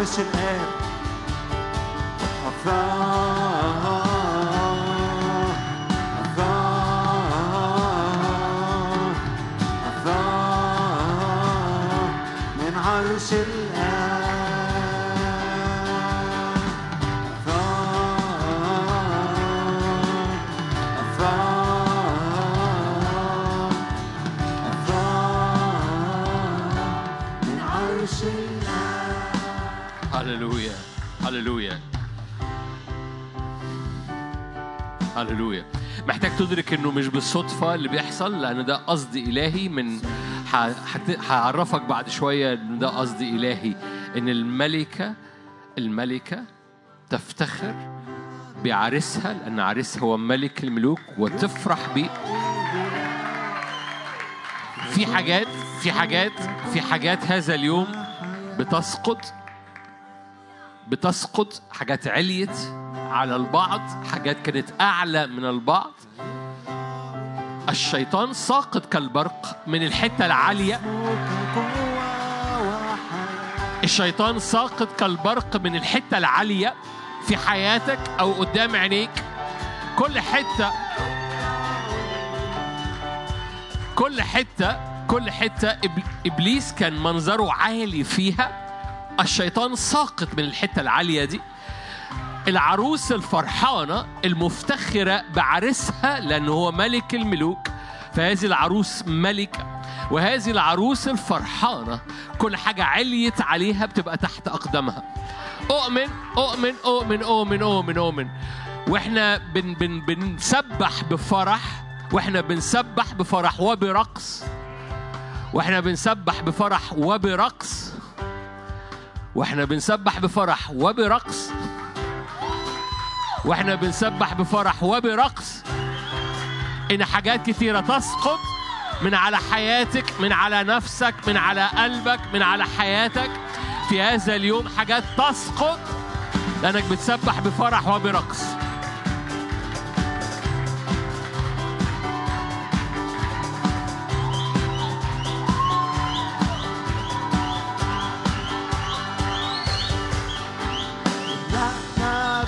I should have. هللويا. محتاج تدرك إنه مش بالصدفة اللي بيحصل لأن ده قصد إلهي من هعرفك بعد شوية إن ده قصد إلهي. إن الملكة الملكة تفتخر بعرسها لأن عرسها هو ملك الملوك وتفرح بيه. في حاجات في حاجات في حاجات هذا اليوم بتسقط بتسقط حاجات عليت على البعض حاجات كانت أعلى من البعض. الشيطان ساقط كالبرق من الحتة العالية. الشيطان ساقط كالبرق من الحتة العالية في حياتك أو قدام عينيك. كل حتة كل حتة كل حتة إب- إبليس كان منظره عالي فيها. الشيطان ساقط من الحتة العالية دي. العروس الفرحانة المفتخرة بعرسها لأنه هو ملك الملوك. فهذه العروس ملكة وهذه العروس الفرحانة كل حاجة عليت عليها بتبقى تحت أقدامها. أؤمن أؤمن أؤمن أؤمن أؤمن أؤمن. وإحنا بن بن بنسبح بفرح وإحنا بنسبح بفرح وبرقص. وإحنا بنسبح بفرح وبرقص. وإحنا بنسبح بفرح وبرقص. وإحنا بنسبح بفرح وبرقص. إن حاجات كثيره تسقط من على حياتك من على نفسك من على قلبك من على حياتك. في هذا اليوم حاجات تسقط لأنك بتسبح بفرح وبرقص.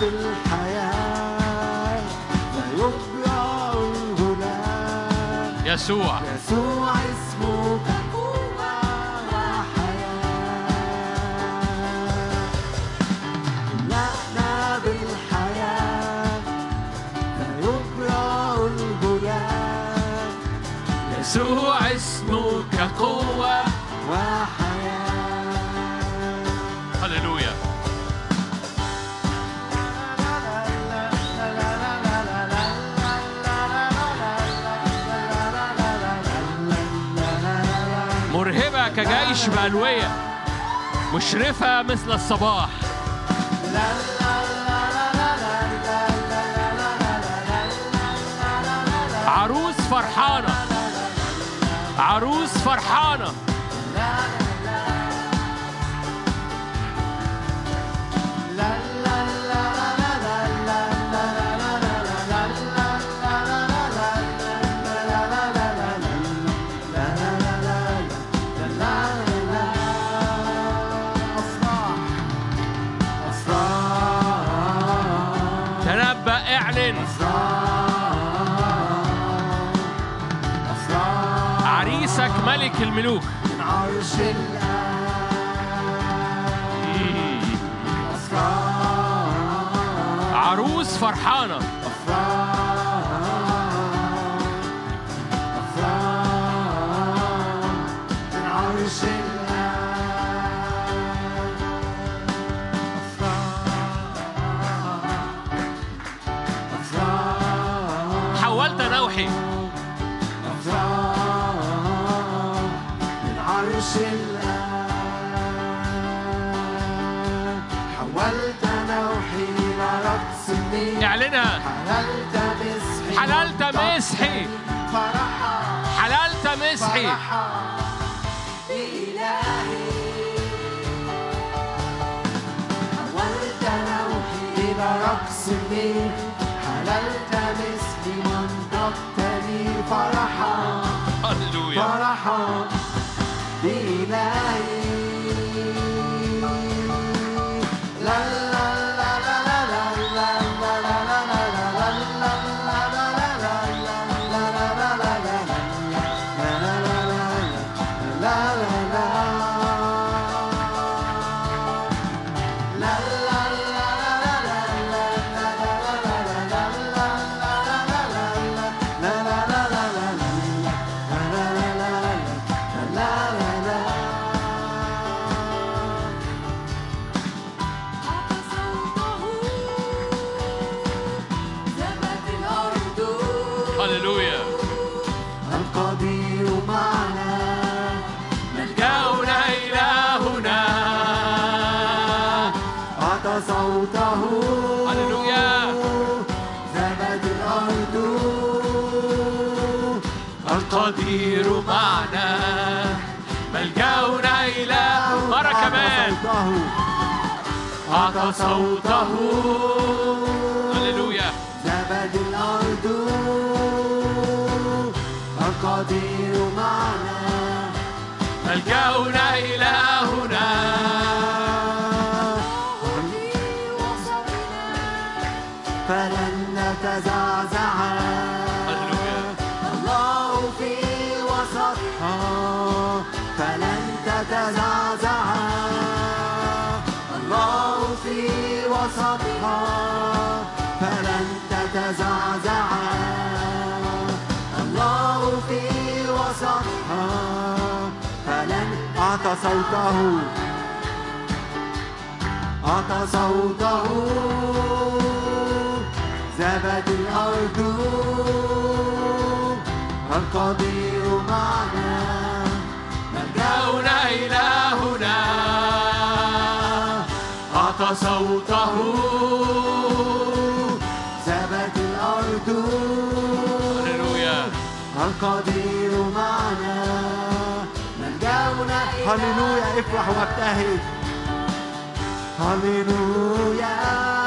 لنا يسوع. يسوع اسمك قوة وحياة. لنا بالحياة فيبرع الغلام يسوع اسمك قوة كجيش بألوية مشرفة مثل الصباح. عروس فرحانة. عروس فرحانة. ملك الملوك. عرش الآب إيه. عروس فرحانة. اعلنها حللت مسحي. حللت مسحي. فرحا حللت مسحي. فرحا بإلهي حولت نوحي إلى رقص النيل. حللت مسحي منطقتني فرحا هللويا. فرحا بإلهي صوته. هللويا زبد الأرض. القدير معنا. ملجأنا أعطى صوته أعطى صوته ذبت الأرض. القدير معنا. ملجأنا إلهنا. أعطى صوته ذبت الأرض القدير معنا. هللويا افرح وابتهج هللويا.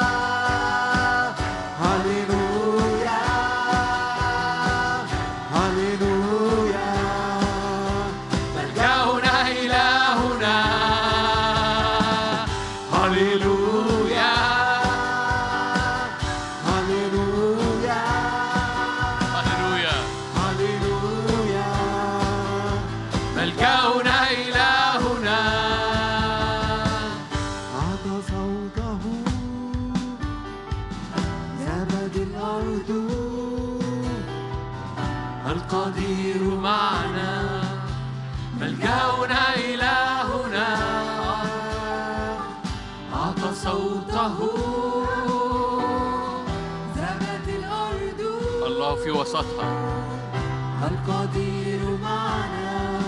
وسطها القدير معنا؟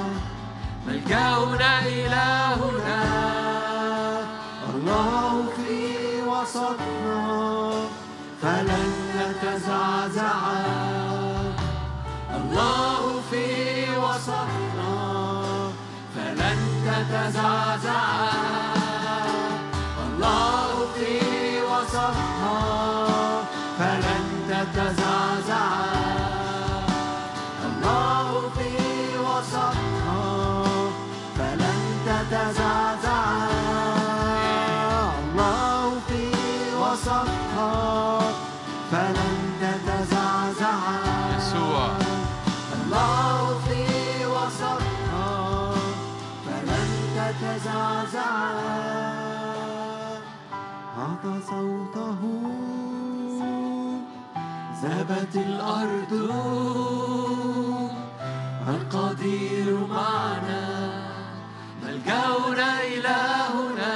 ملجأنا إلهنا؟ الله في وسطنا فلن نتزعزع. الله في وسطنا فلن تتزعزع الله في وسطنا فلن تتزعزع صوته. ذابت الأرض القدير معنا. ملجأنا إلهنا.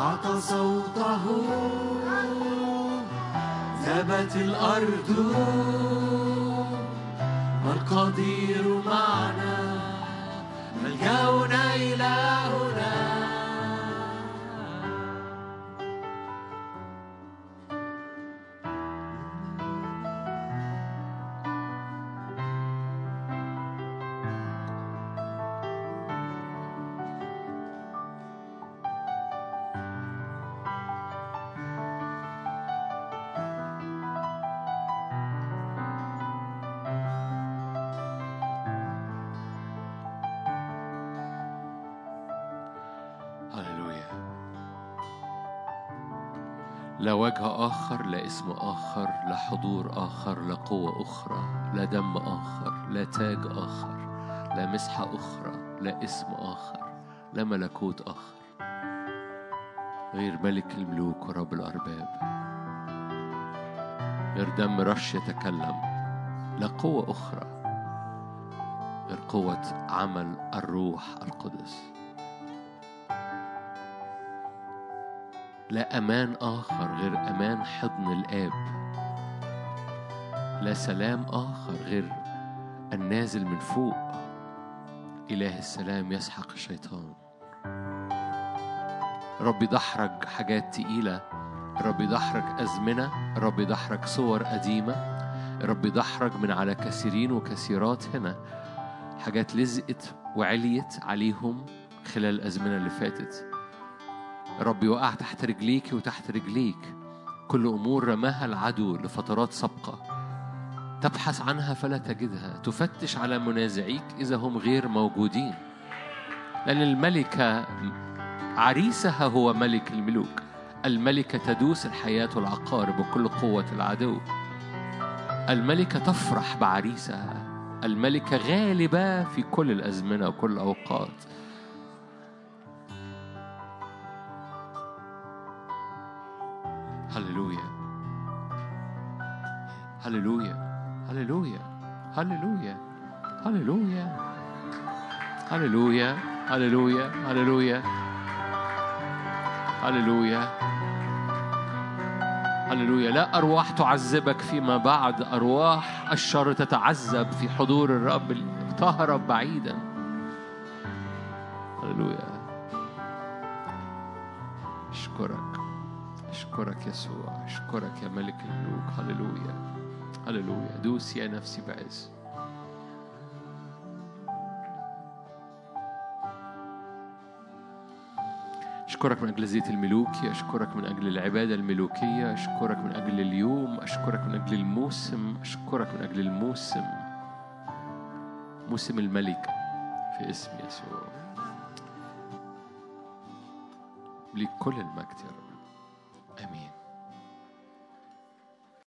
أعطى صوته. ذابت الأرض القدير معنا. ملجأنا إلهنا. لا وجه آخر لا اسم آخر لا حضور آخر لا قوة أخرى لا دم آخر لا تاج آخر لا مسحة أخرى لا اسم آخر لا ملكوت آخر. غير ملك الملوك ورب الأرباب. غير دم رش يتكلم. لا قوة أخرى. غير قوة عمل الروح القدس. لا أمان آخر غير أمان حضن الآب. لا سلام آخر غير النازل من فوق. إله السلام يسحق الشيطان. رب يدحرج حاجات تقيلة. رب يدحرج أزمنة. رب يدحرج صور قديمة. رب يدحرج من على كثيرين وكثيرات هنا. حاجات لزقت وعليت عليهم خلال الأزمنة اللي فاتت. رب يوقع تحت رجليك وتحت رجليك. كل أمور رماها العدو لفترات سابقة. تبحث عنها فلا تجدها. تفتش على منازعيك إذا هم غير موجودين. لأن الملكه عريسها هو ملك الملوك. الملكه تدوس الحياة والعقارب وكل قوة العدو. الملكه تفرح بعريسها. الملكه غالبه في كل الأزمنة وكل الأوقات. هللويا هللويا هللويا هللويا لا أرواح تعذبك فيما بعد. أرواح الشر تتعذب في حضور الرب تهرب بعيدا. هللويا أشكرك. أشكرك يسوع. أشكرك يا ملك الملوك. هللويا هللويا دوس يا نفسي بعز أشكرك من أجل زيت الملوكي أشكرك من أجل العبادة الملوكية أشكرك من أجل اليوم أشكرك من أجل الموسم أشكرك من أجل الموسم. موسم الملك في اسم يسوع. ليك كل المجد يا رب.